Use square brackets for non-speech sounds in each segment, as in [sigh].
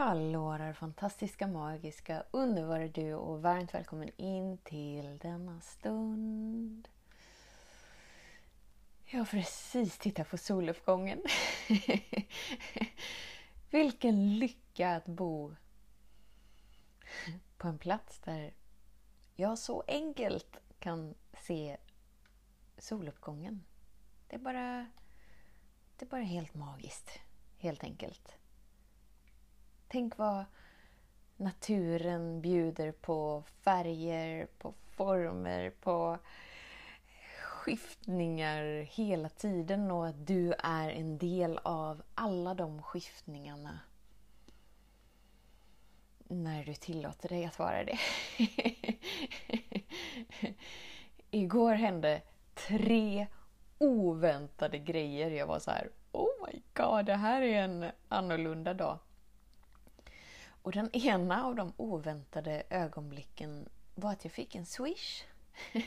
Hallå där fantastiska, magiska, underbara du och varmt välkommen in till denna stund. Jag har precis tittat på soluppgången. [laughs] Vilken lycka att bo på en plats där jag så enkelt kan se soluppgången. Det är bara, det är bara helt magiskt, helt enkelt. Tänk vad naturen bjuder på färger, på former, på skiftningar hela tiden och att du är en del av alla de skiftningarna när du tillåter dig att vara det. [laughs] Igår hände tre oväntade grejer. Jag var så här, oh my god, det här är en annorlunda dag. Och den ena av de oväntade ögonblicken var att jag fick en swish [laughs]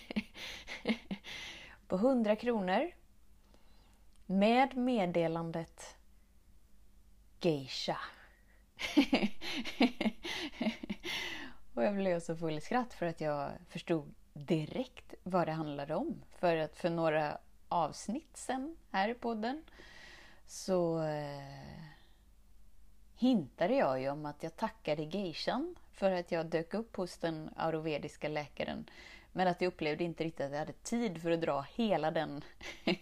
på 100 kronor med meddelandet Geisha. [laughs] och jag blev så full i skratt för att jag förstod direkt vad det handlade om. För att för några avsnitt sen här i podden så eh, hintade jag ju om att jag tackade geishan för att jag dök upp hos den ayurvediska läkaren. Men att jag upplevde inte riktigt att jag hade tid för att dra hela den [laughs]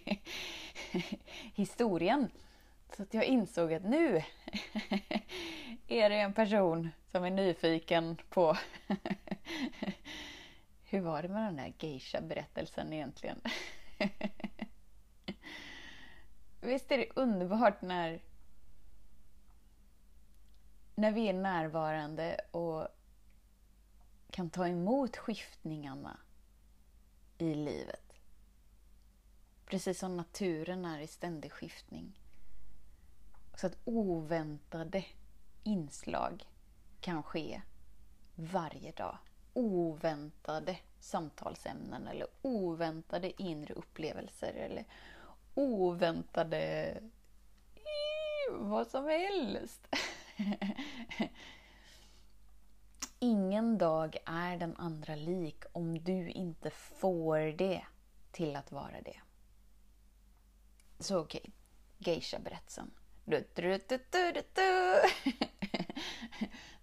historien. Så att jag insåg att nu [laughs] är det en person som är nyfiken på [laughs] hur var det med den där geisha-berättelsen egentligen? Visst är det underbart när när vi är närvarande och kan ta emot skiftningarna i livet. Precis som naturen är i ständig skiftning. Så att oväntade inslag kan ske varje dag. Oväntade samtalsämnen eller oväntade inre upplevelser eller oväntade vad som helst. [laughs] Ingen dag är den andra lik om du inte får det till att vara det. Så okej, okay. geisha-berättelsen. [laughs]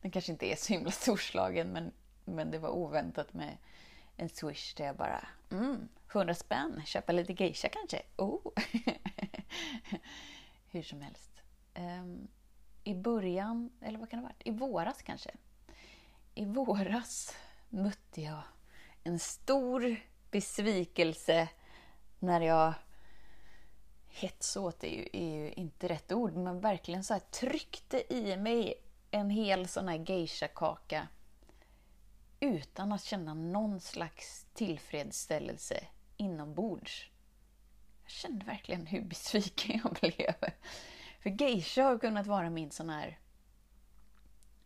Den kanske inte är så himla storslagen men, men det var oväntat med en swish där jag bara mm, 100 spänn, köpa lite geisha kanske? Oh. [laughs] Hur som helst. Um, i början, eller vad kan det ha varit? I våras kanske. I våras mötte jag en stor besvikelse när jag hetsåt är ju, är ju inte rätt ord, men verkligen så här tryckte i mig en hel sån här geisha-kaka utan att känna någon slags tillfredsställelse inombords. Jag kände verkligen hur besviken jag blev. För geisha har kunnat vara min sån här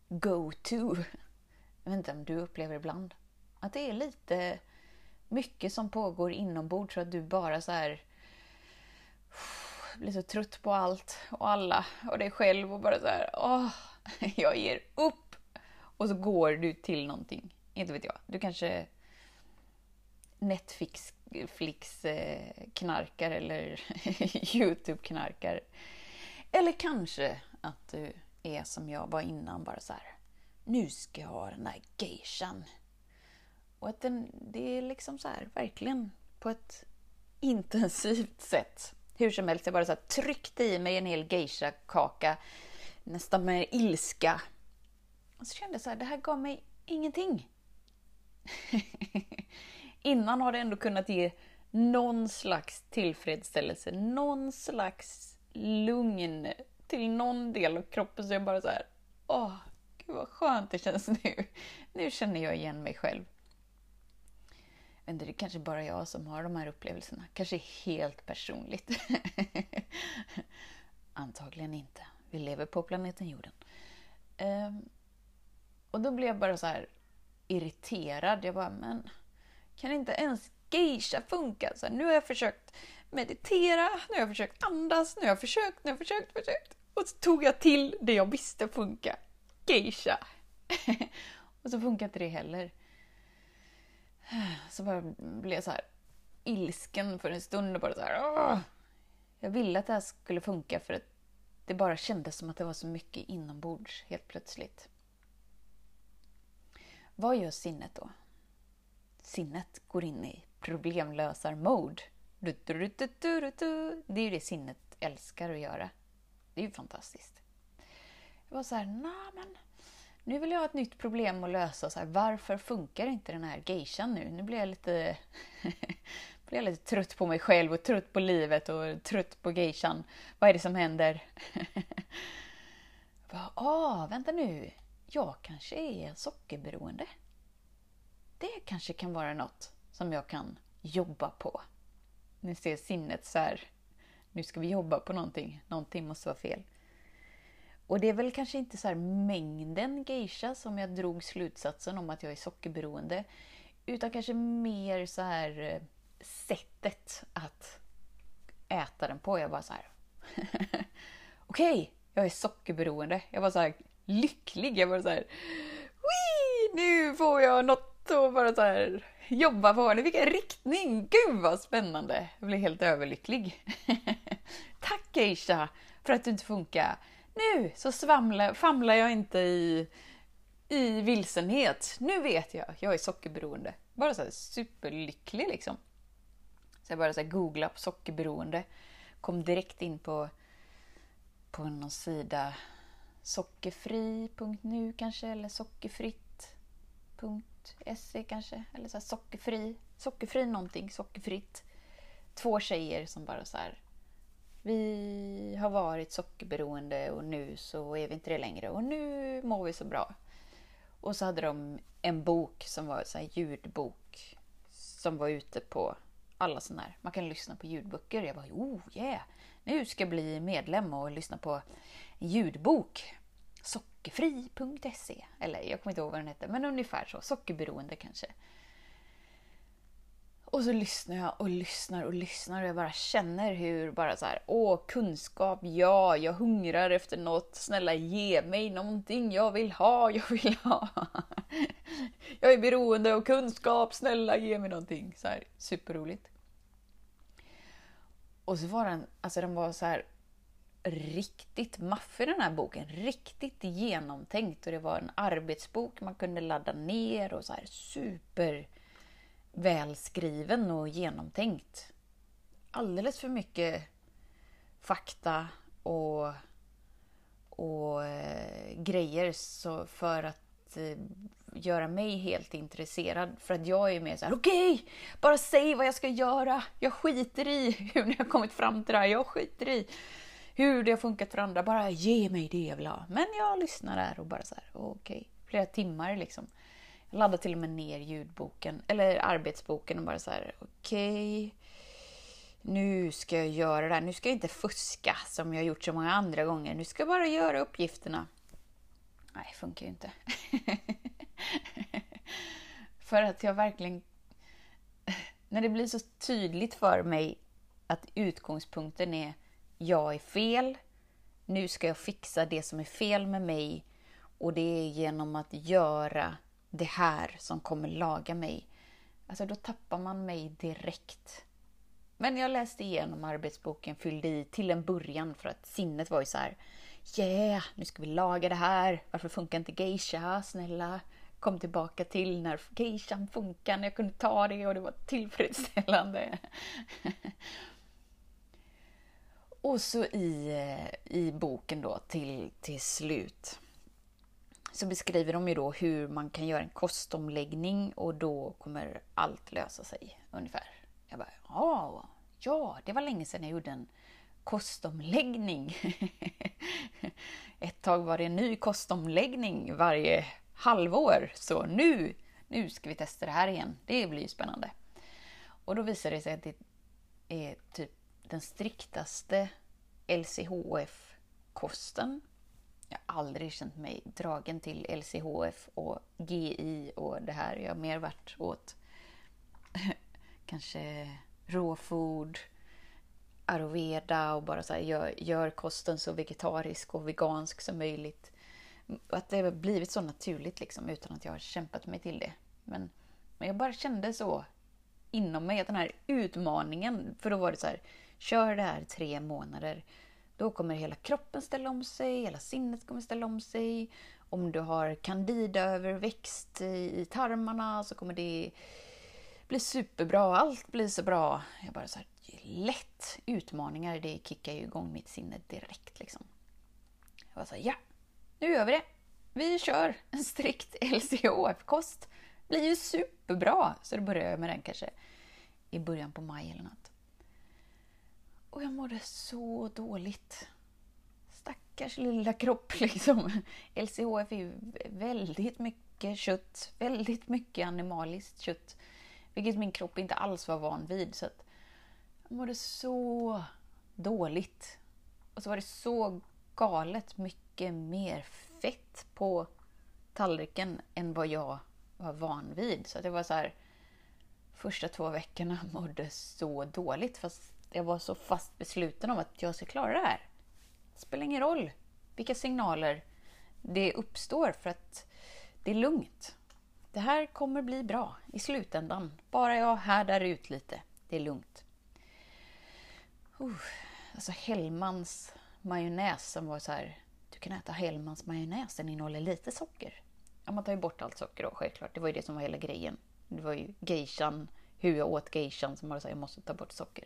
go-to. Jag vet inte om du upplever ibland. Att det är lite mycket som pågår inombords så att du bara så här blir så trött på allt och alla och dig själv och bara så här, åh, jag ger upp. Och så går du till någonting. Inte vet jag. Du kanske Netflix-knarkar eh, eller [laughs] Youtube knarkar. Eller kanske att du är som jag var innan, bara så här. Nu ska jag ha den där geishan. Och att den, det är liksom så här, verkligen på ett intensivt sätt. Hur som helst, jag bara så här, tryckte i mig en hel geisha-kaka, nästan med ilska. Och så kände jag så här, det här gav mig ingenting. [laughs] Innan har det ändå kunnat ge någon slags tillfredsställelse, någon slags lugn till någon del av kroppen så jag bara så här, åh Gud vad skönt det känns nu. Nu känner jag igen mig själv. Men det är kanske bara jag som har de här upplevelserna. Kanske helt personligt. [laughs] Antagligen inte. Vi lever på planeten jorden. Um, och då blev jag bara så här irriterad. Jag bara, men kan inte ens geisha funka? Så här, nu har jag försökt meditera, nu har jag försökt andas, nu har jag försökt, nu har jag försökt, försökt. Och så tog jag till det jag visste funka. Geisha. [laughs] och så funkar inte det heller. Så bara blev jag så här ilsken för en stund och bara så här. Åh! Jag ville att det här skulle funka för att det bara kändes som att det var så mycket inombords helt plötsligt. Vad gör sinnet då? Sinnet går in i problemlösar-mode. Det är ju det sinnet älskar att göra. Det är ju fantastiskt. Jag var så här, nah, men nu vill jag ha ett nytt problem att lösa. Så här, varför funkar inte den här geishan nu? Nu blir jag lite, [laughs] blir jag lite trött på mig själv och trött på livet och trött på geishan. Vad är det som händer? [laughs] bara, ah, vänta nu. Jag kanske är sockerberoende. Det kanske kan vara något som jag kan jobba på. Ni ser sinnet så här, nu ska vi jobba på någonting. Någonting måste vara fel. Och det är väl kanske inte så mängden geisha som jag drog slutsatsen om att jag är sockerberoende. Utan kanske mer så här eh, sättet att äta den på. Jag bara så här. [laughs] Okej, okay, jag är sockerberoende. Jag var så här lycklig. Jag var så här. Nu får jag något att bara så här jobba på. det, vilken riktning! Gud vad spännande! Jag blir helt överlycklig. [laughs] Tack Geisha för att du inte funkar nu så svamlar, famlar jag inte i, i vilsenhet. Nu vet jag, jag är sockerberoende. Bara så här superlycklig liksom. Så jag började så googla på sockerberoende. Kom direkt in på, på någon sida sockerfri.nu kanske, eller sockerfritt sockerfritt.se kanske. Eller så sockerfri, sockerfri någonting, sockerfritt. Två tjejer som bara så här vi har varit sockerberoende och nu så är vi inte det längre och nu mår vi så bra. Och så hade de en bok som var en ljudbok som var ute på alla sådana här. Man kan lyssna på ljudböcker. Jag bara, oh yeah! Nu ska jag bli medlem och lyssna på en ljudbok. Sockerfri.se. Eller jag kommer inte ihåg vad den hette, men ungefär så. Sockerberoende kanske. Och så lyssnar jag och lyssnar och lyssnar och jag bara känner hur bara så här, åh kunskap, ja, jag hungrar efter något, snälla ge mig någonting jag vill ha, jag vill ha. [laughs] Jag är beroende av kunskap, snälla ge mig någonting. Så här, superroligt. Och så var den, alltså den var så här riktigt maffig den här boken, riktigt genomtänkt och det var en arbetsbok man kunde ladda ner och så här super välskriven och genomtänkt. Alldeles för mycket fakta och, och eh, grejer så för att eh, göra mig helt intresserad. För att jag är mer så här: okej, okay, bara säg vad jag ska göra. Jag skiter i [laughs] hur ni har kommit fram till det här. Jag skiter i hur det har funkat för andra. Bara ge mig det jag vill ha. Men jag lyssnar där och bara så här, okej, okay. flera timmar liksom. Jag laddar till och med ner ljudboken, eller arbetsboken och bara så här, okej. Okay, nu ska jag göra det här. Nu ska jag inte fuska som jag gjort så många andra gånger. Nu ska jag bara göra uppgifterna. Nej, det funkar ju inte. [laughs] för att jag verkligen... När det blir så tydligt för mig att utgångspunkten är jag är fel. Nu ska jag fixa det som är fel med mig och det är genom att göra det här som kommer laga mig. Alltså då tappar man mig direkt. Men jag läste igenom arbetsboken, fyllde i till en början för att sinnet var ju så här. Yeah, nu ska vi laga det här. Varför funkar inte geisha? Snälla, kom tillbaka till när geishan funkar, när jag kunde ta det och det var tillfredsställande. [laughs] och så i, eh, i boken då till, till slut så beskriver de ju då hur man kan göra en kostomläggning och då kommer allt lösa sig ungefär. Jag bara, ja, ja, det var länge sedan jag gjorde en kostomläggning. [laughs] Ett tag var det en ny kostomläggning varje halvår, så nu, nu ska vi testa det här igen. Det blir ju spännande. Och då visar det sig att det är typ den striktaste LCHF-kosten. Jag har aldrig känt mig dragen till LCHF och GI och det här. Jag har mer varit åt [laughs] kanske råfod, Ayurveda och bara så här, gör, gör kosten så vegetarisk och vegansk som möjligt. Att det har blivit så naturligt liksom utan att jag har kämpat mig till det. Men, men jag bara kände så inom mig att den här utmaningen, för då var det så här, kör det här tre månader. Då kommer hela kroppen ställa om sig, hela sinnet kommer ställa om sig. Om du har candida-överväxt i tarmarna så kommer det bli superbra. Allt blir så bra. Jag bara så här, lätt. Utmaningar, det kickar ju igång mitt sinne direkt. Liksom. Jag var så här, ja, nu gör vi det. Vi kör en strikt LCHF-kost. blir ju superbra. Så då börjar jag med den kanske i början på maj eller något. Och jag mådde så dåligt. Stackars lilla kropp [laughs] liksom. LCHF är ju väldigt mycket kött, väldigt mycket animaliskt kött. Vilket min kropp inte alls var van vid. Så att jag mådde så dåligt. Och så var det så galet mycket mer fett på tallriken än vad jag var van vid. Så det var så här, första två veckorna [laughs] mådde så dåligt fast jag var så fast besluten om att jag ska klara det här. Det spelar ingen roll vilka signaler det uppstår för att det är lugnt. Det här kommer bli bra i slutändan. Bara jag härdar ut lite. Det är lugnt. Uh, alltså Hellmans majonnäs som var så här. Du kan äta Hellmans majonnäs, den innehåller lite socker. Ja, man tar ju bort allt socker då självklart. Det var ju det som var hela grejen. Det var ju geishan, hur jag åt geishan som bara sa jag måste ta bort socker.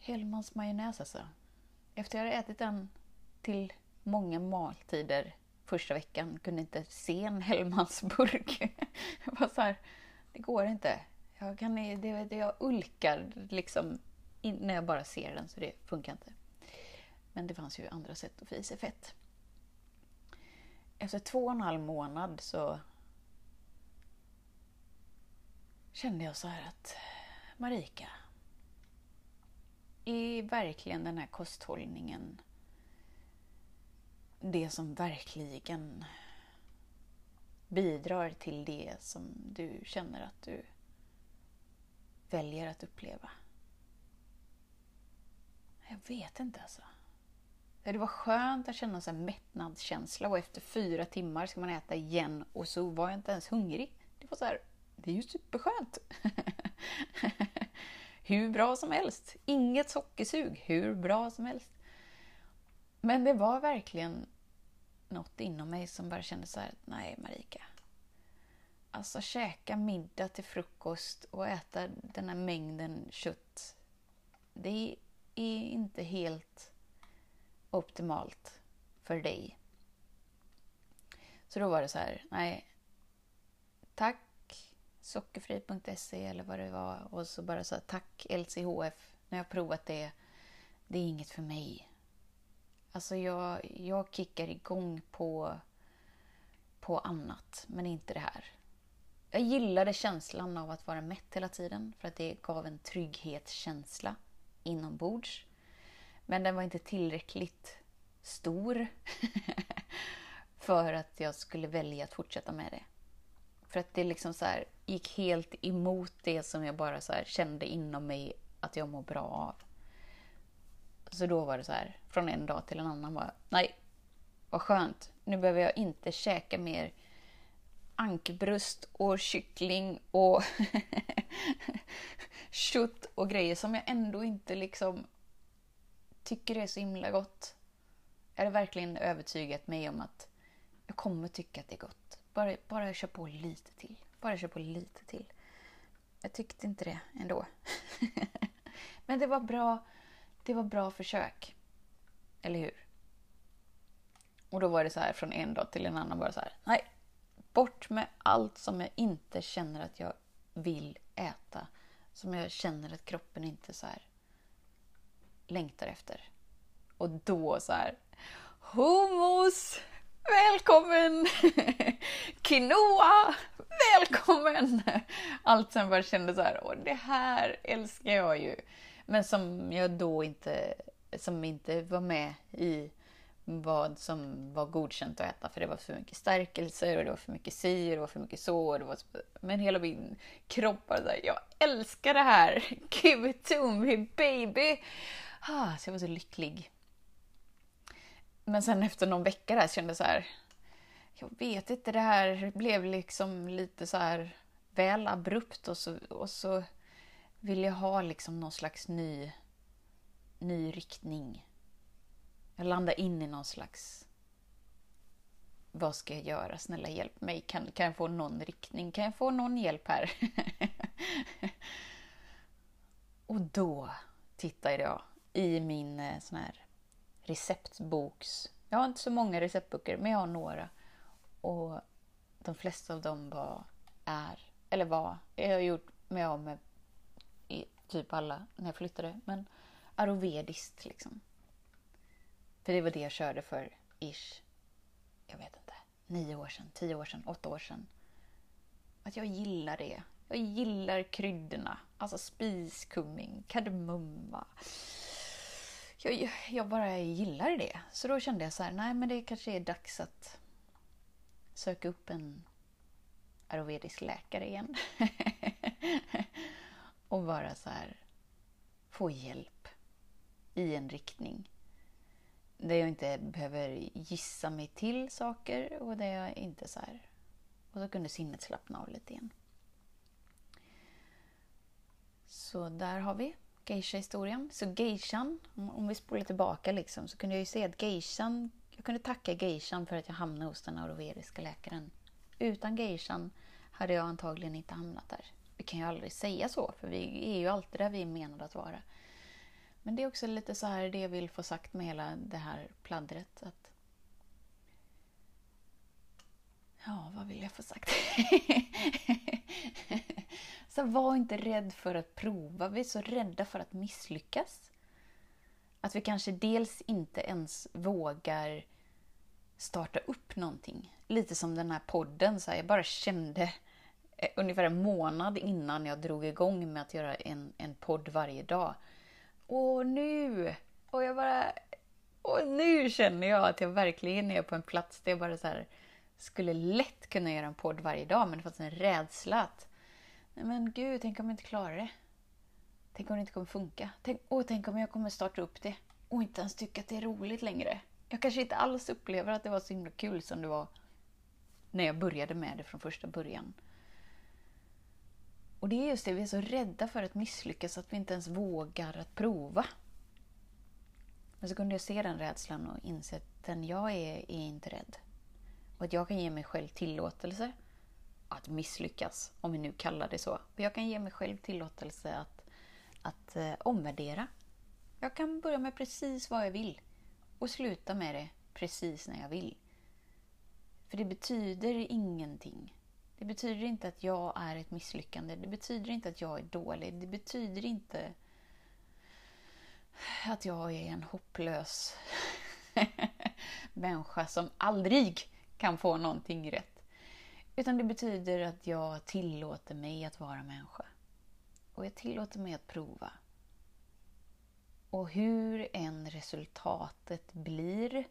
Hellmans majonnäs alltså. Efter jag hade ätit den till många måltider första veckan kunde inte se en Hellmans burk. Jag [laughs] var så här, det går inte. Jag, kan, det, det, jag ulkar liksom in, när jag bara ser den, så det funkar inte. Men det fanns ju andra sätt att få i sig fett. Efter två och en halv månad så kände jag så här att Marika, är verkligen den här kosthållningen det som verkligen bidrar till det som du känner att du väljer att uppleva? Jag vet inte alltså. Det var skönt att känna en mättnadskänsla och efter fyra timmar ska man äta igen och så var jag inte ens hungrig. Det var så här, det är ju superskönt. [laughs] hur bra som helst. Inget sockersug, hur bra som helst. Men det var verkligen något inom mig som bara kände så här, nej Marika. Alltså käka middag till frukost och äta den här mängden kött. Det är inte helt optimalt för dig. Så då var det så här, nej. Tack sockerfri.se eller vad det var. Och så bara sa tack LCHF. Nu har jag provat det. Det är inget för mig. Alltså jag, jag kickar igång på, på annat, men inte det här. Jag gillade känslan av att vara mätt hela tiden för att det gav en trygghetskänsla inombords. Men den var inte tillräckligt stor [laughs] för att jag skulle välja att fortsätta med det. För att det liksom så här, gick helt emot det som jag bara så kände inom mig att jag mår bra av. Så då var det så här, från en dag till en annan bara, nej, vad skönt. Nu behöver jag inte käka mer ankbröst och kyckling och [laughs] kött och grejer som jag ändå inte liksom tycker är så himla gott. Jag hade verkligen övertygat mig om att jag kommer tycka att det är gott. Bara, bara jag kör på lite till. Bara jag kör på lite till. Jag tyckte inte det ändå. [laughs] Men det var bra det var bra försök. Eller hur? Och då var det så här från en dag till en annan bara så här. Nej, bort med allt som jag inte känner att jag vill äta. Som jag känner att kroppen inte så här längtar efter. Och då så här, hummus! Välkommen! [laughs] Quinoa! Välkommen! Allt som bara kände så här, Åh, det här älskar jag ju. Men som jag då inte, som inte var med i vad som var godkänt att äta för det var för mycket stärkelser och det var för mycket si och det var för mycket så. Det var så... Men hela min kropp var såhär, jag älskar det här! Give it to me baby! Ah, så jag var så lycklig. Men sen efter någon vecka där kände jag så här, jag vet inte, det här blev liksom lite så här väl abrupt och så, och så vill jag ha liksom någon slags ny, ny riktning. Jag landar in i någon slags... Vad ska jag göra? Snälla hjälp mig. Kan, kan jag få någon riktning? Kan jag få någon hjälp här? [laughs] och då tittade jag i min eh, sån här receptboks... Jag har inte så många receptböcker, men jag har några. Och de flesta av dem var, är, eller var, jag har gjort mig av med i typ alla när jag flyttade, men arovediskt liksom. För det var det jag körde för ish, jag vet inte, nio år sedan, tio år sedan, åtta år sedan. Att jag gillar det. Jag gillar kryddorna. Alltså spiskummin, kardemumma. Jag, jag bara gillar det. Så då kände jag så här, nej men det kanske är dags att söka upp en ayurvedisk läkare igen. [laughs] och bara så här, få hjälp i en riktning. Där jag inte behöver gissa mig till saker och där jag inte så här... Och så kunde sinnet slappna av lite igen. Så där har vi geisha-historien. Så geishan, om vi spolar tillbaka liksom, så kunde jag ju se att geishan, jag kunde tacka geishan för att jag hamnade hos den auroveriska läkaren. Utan geishan hade jag antagligen inte hamnat där. Vi kan ju aldrig säga så, för vi är ju alltid där vi är menade att vara. Men det är också lite så här det jag vill få sagt med hela det här pladdret. Att Ja, vad vill jag få sagt? [laughs] så var inte rädd för att prova. Vi är så rädda för att misslyckas. Att vi kanske dels inte ens vågar starta upp någonting. Lite som den här podden. Så här, jag bara kände eh, ungefär en månad innan jag drog igång med att göra en, en podd varje dag Åh, nu! Och jag bara... Och nu känner jag att jag verkligen är på en plats där jag bara så här, skulle lätt kunna göra en podd varje dag, men det fanns en rädsla att... Men gud, tänk om jag inte klarar det? Tänk om det inte kommer funka? Tänk, åh, tänk om jag kommer starta upp det och inte ens tycka att det är roligt längre? Jag kanske inte alls upplever att det var så himla kul som det var när jag började med det från första början. Och det är just det, vi är så rädda för att misslyckas att vi inte ens vågar att prova. Men så kunde jag se den rädslan och inse att den jag är, är inte rädd. Och att jag kan ge mig själv tillåtelse att misslyckas, om vi nu kallar det så. Och jag kan ge mig själv tillåtelse att, att eh, omvärdera. Jag kan börja med precis vad jag vill och sluta med det precis när jag vill. För det betyder ingenting det betyder inte att jag är ett misslyckande. Det betyder inte att jag är dålig. Det betyder inte att jag är en hopplös [laughs] människa som aldrig kan få någonting rätt. Utan det betyder att jag tillåter mig att vara människa. Och jag tillåter mig att prova. Och hur än resultatet blir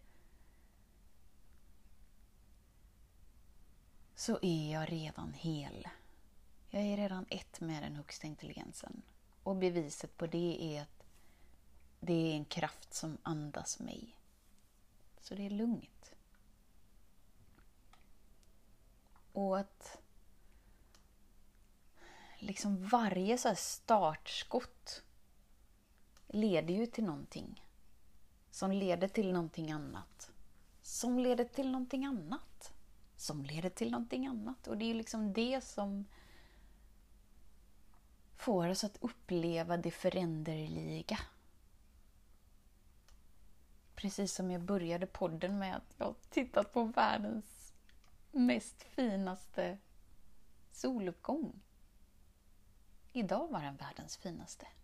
så är jag redan hel. Jag är redan ett med den högsta intelligensen. Och beviset på det är att det är en kraft som andas mig. Så det är lugnt. Och att liksom varje så startskott leder ju till någonting. Som leder till någonting annat. Som leder till någonting annat som leder till någonting annat. Och det är ju liksom det som får oss att uppleva det föränderliga. Precis som jag började podden med att jag har tittat på världens mest finaste soluppgång. Idag var den världens finaste. [laughs]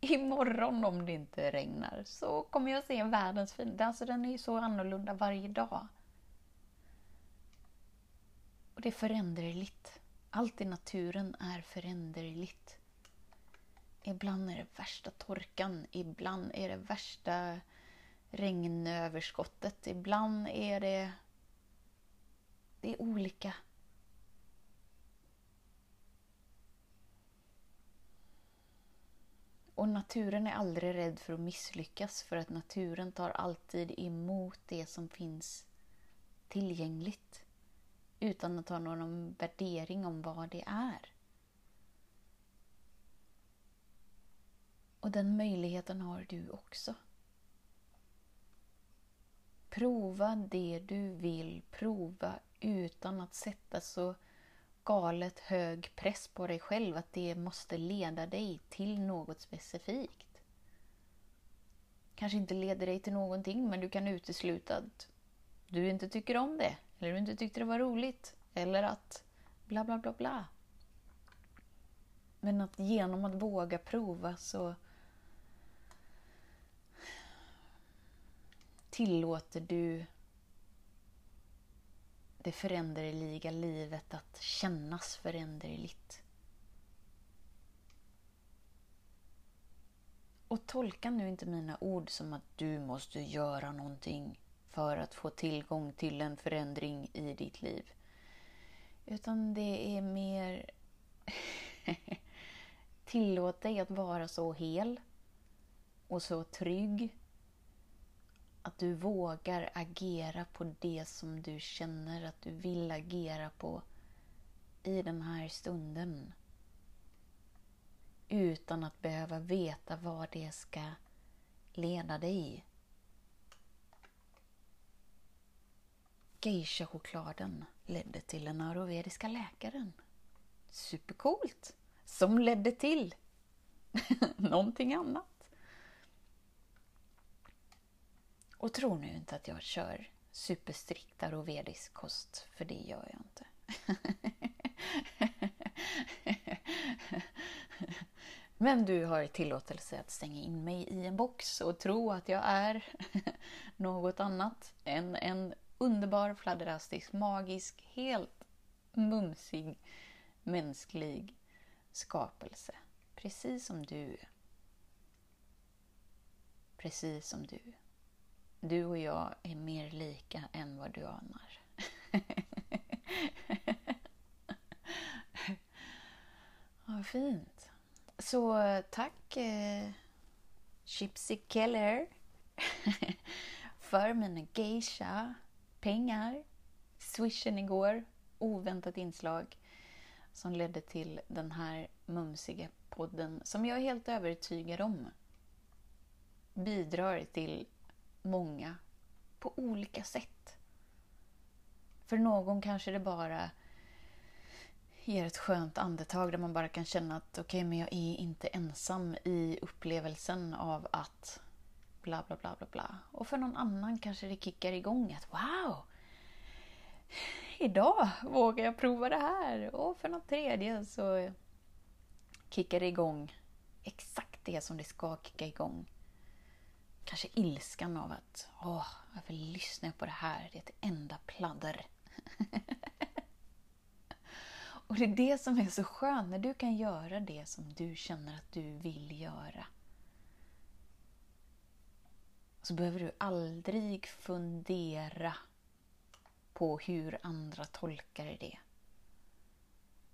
imorgon om det inte regnar så kommer jag se världens finaste. Alltså den är ju så annorlunda varje dag. Och det är föränderligt. Allt i naturen är föränderligt. Ibland är det värsta torkan, ibland är det värsta regnöverskottet, ibland är det... Det är olika. Och naturen är aldrig rädd för att misslyckas för att naturen tar alltid emot det som finns tillgängligt utan att ha någon värdering om vad det är. Och den möjligheten har du också. Prova det du vill prova utan att sätta så galet hög press på dig själv att det måste leda dig till något specifikt. Kanske inte leder dig till någonting men du kan utesluta att du inte tycker om det eller du inte tyckte det var roligt eller att bla bla bla bla. Men att genom att våga prova så tillåter du det föränderliga livet att kännas föränderligt. Och tolka nu inte mina ord som att du måste göra någonting för att få tillgång till en förändring i ditt liv. Utan det är mer [laughs] tillåt dig att vara så hel och så trygg att du vågar agera på det som du känner att du vill agera på i den här stunden. Utan att behöva veta vad det ska leda dig. Geisha-chokladen ledde till den ayurvediska läkaren. Supercoolt! Som ledde till [laughs] någonting annat. Och tro nu inte att jag kör superstrikt ayurvedisk kost, för det gör jag inte. [laughs] Men du har tillåtelse att stänga in mig i en box och tro att jag är [laughs] något annat än en underbar, fladderastisk, magisk, helt mumsig, mänsklig skapelse. Precis som du. Precis som du. Du och jag är mer lika än vad du anar. [laughs] Vad fint. Så tack eh, Chipsy Keller [laughs] för mina geisha pengar. Swishen igår, oväntat inslag som ledde till den här mumsiga podden som jag är helt övertygad om bidrar till många på olika sätt. För någon kanske det bara ger ett skönt andetag där man bara kan känna att okej, okay, men jag är inte ensam i upplevelsen av att bla bla bla bla bla. Och för någon annan kanske det kickar igång att wow! Idag vågar jag prova det här. Och för någon tredje så kickar det igång exakt det som det ska kicka igång kanske ilskan av att åh, varför lyssnar jag på det här? Det är ett enda pladder. [laughs] och det är det som är så skönt, när du kan göra det som du känner att du vill göra. Så behöver du aldrig fundera på hur andra tolkar det.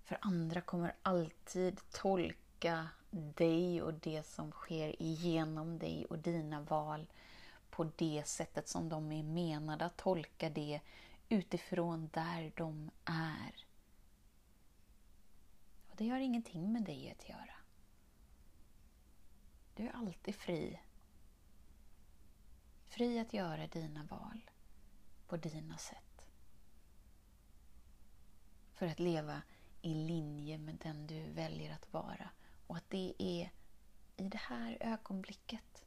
För andra kommer alltid tolka dig och det som sker igenom dig och dina val på det sättet som de är menade att tolka det utifrån där de är. Och Det har ingenting med dig att göra. Du är alltid fri. Fri att göra dina val på dina sätt. För att leva i linje med den du väljer att vara och att det är i det här ögonblicket.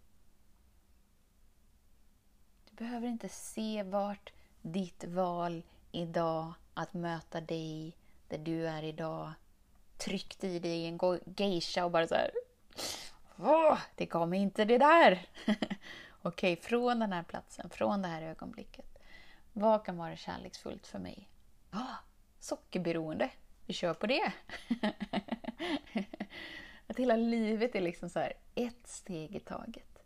Du behöver inte se vart ditt val idag att möta dig där du är idag tryckt i dig en geisha och bara så här Åh, det kommer inte det där! [laughs] Okej, från den här platsen, från det här ögonblicket. Vad kan vara kärleksfullt för mig? Ah, sockerberoende. Vi kör på det. [laughs] att hela livet är liksom så här, ett steg i taget.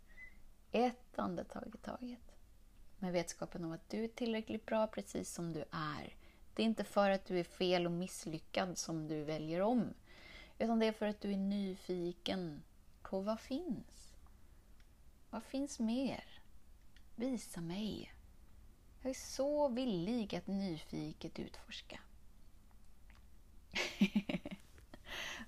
Ett andetag i taget. Med vetskapen om att du är tillräckligt bra precis som du är. Det är inte för att du är fel och misslyckad som du väljer om. Utan det är för att du är nyfiken på vad finns. Vad finns mer? Visa mig. Jag är så villig att nyfiket utforska. [laughs]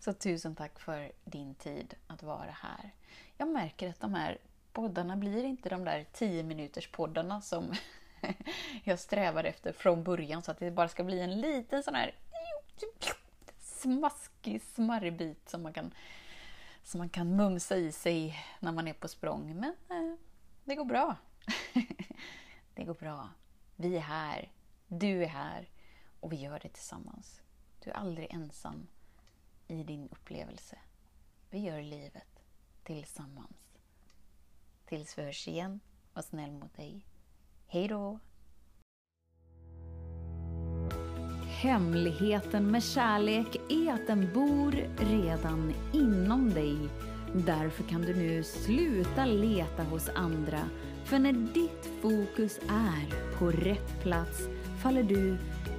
så tusen tack för din tid att vara här. Jag märker att de här poddarna blir inte de där 10 minuters poddarna som [laughs] jag strävar efter från början så att det bara ska bli en liten sån här smaskig smarrbit som man kan, som man kan mumsa i sig när man är på språng. Men eh, det går bra. [laughs] det går bra. Vi är här. Du är här. Och vi gör det tillsammans. Du är aldrig ensam i din upplevelse. Vi gör livet tillsammans. Tills vi hörs igen, var snäll mot dig. Hej då! Hemligheten med kärlek är att den bor redan inom dig. Därför kan du nu sluta leta hos andra. För när ditt fokus är på rätt plats faller du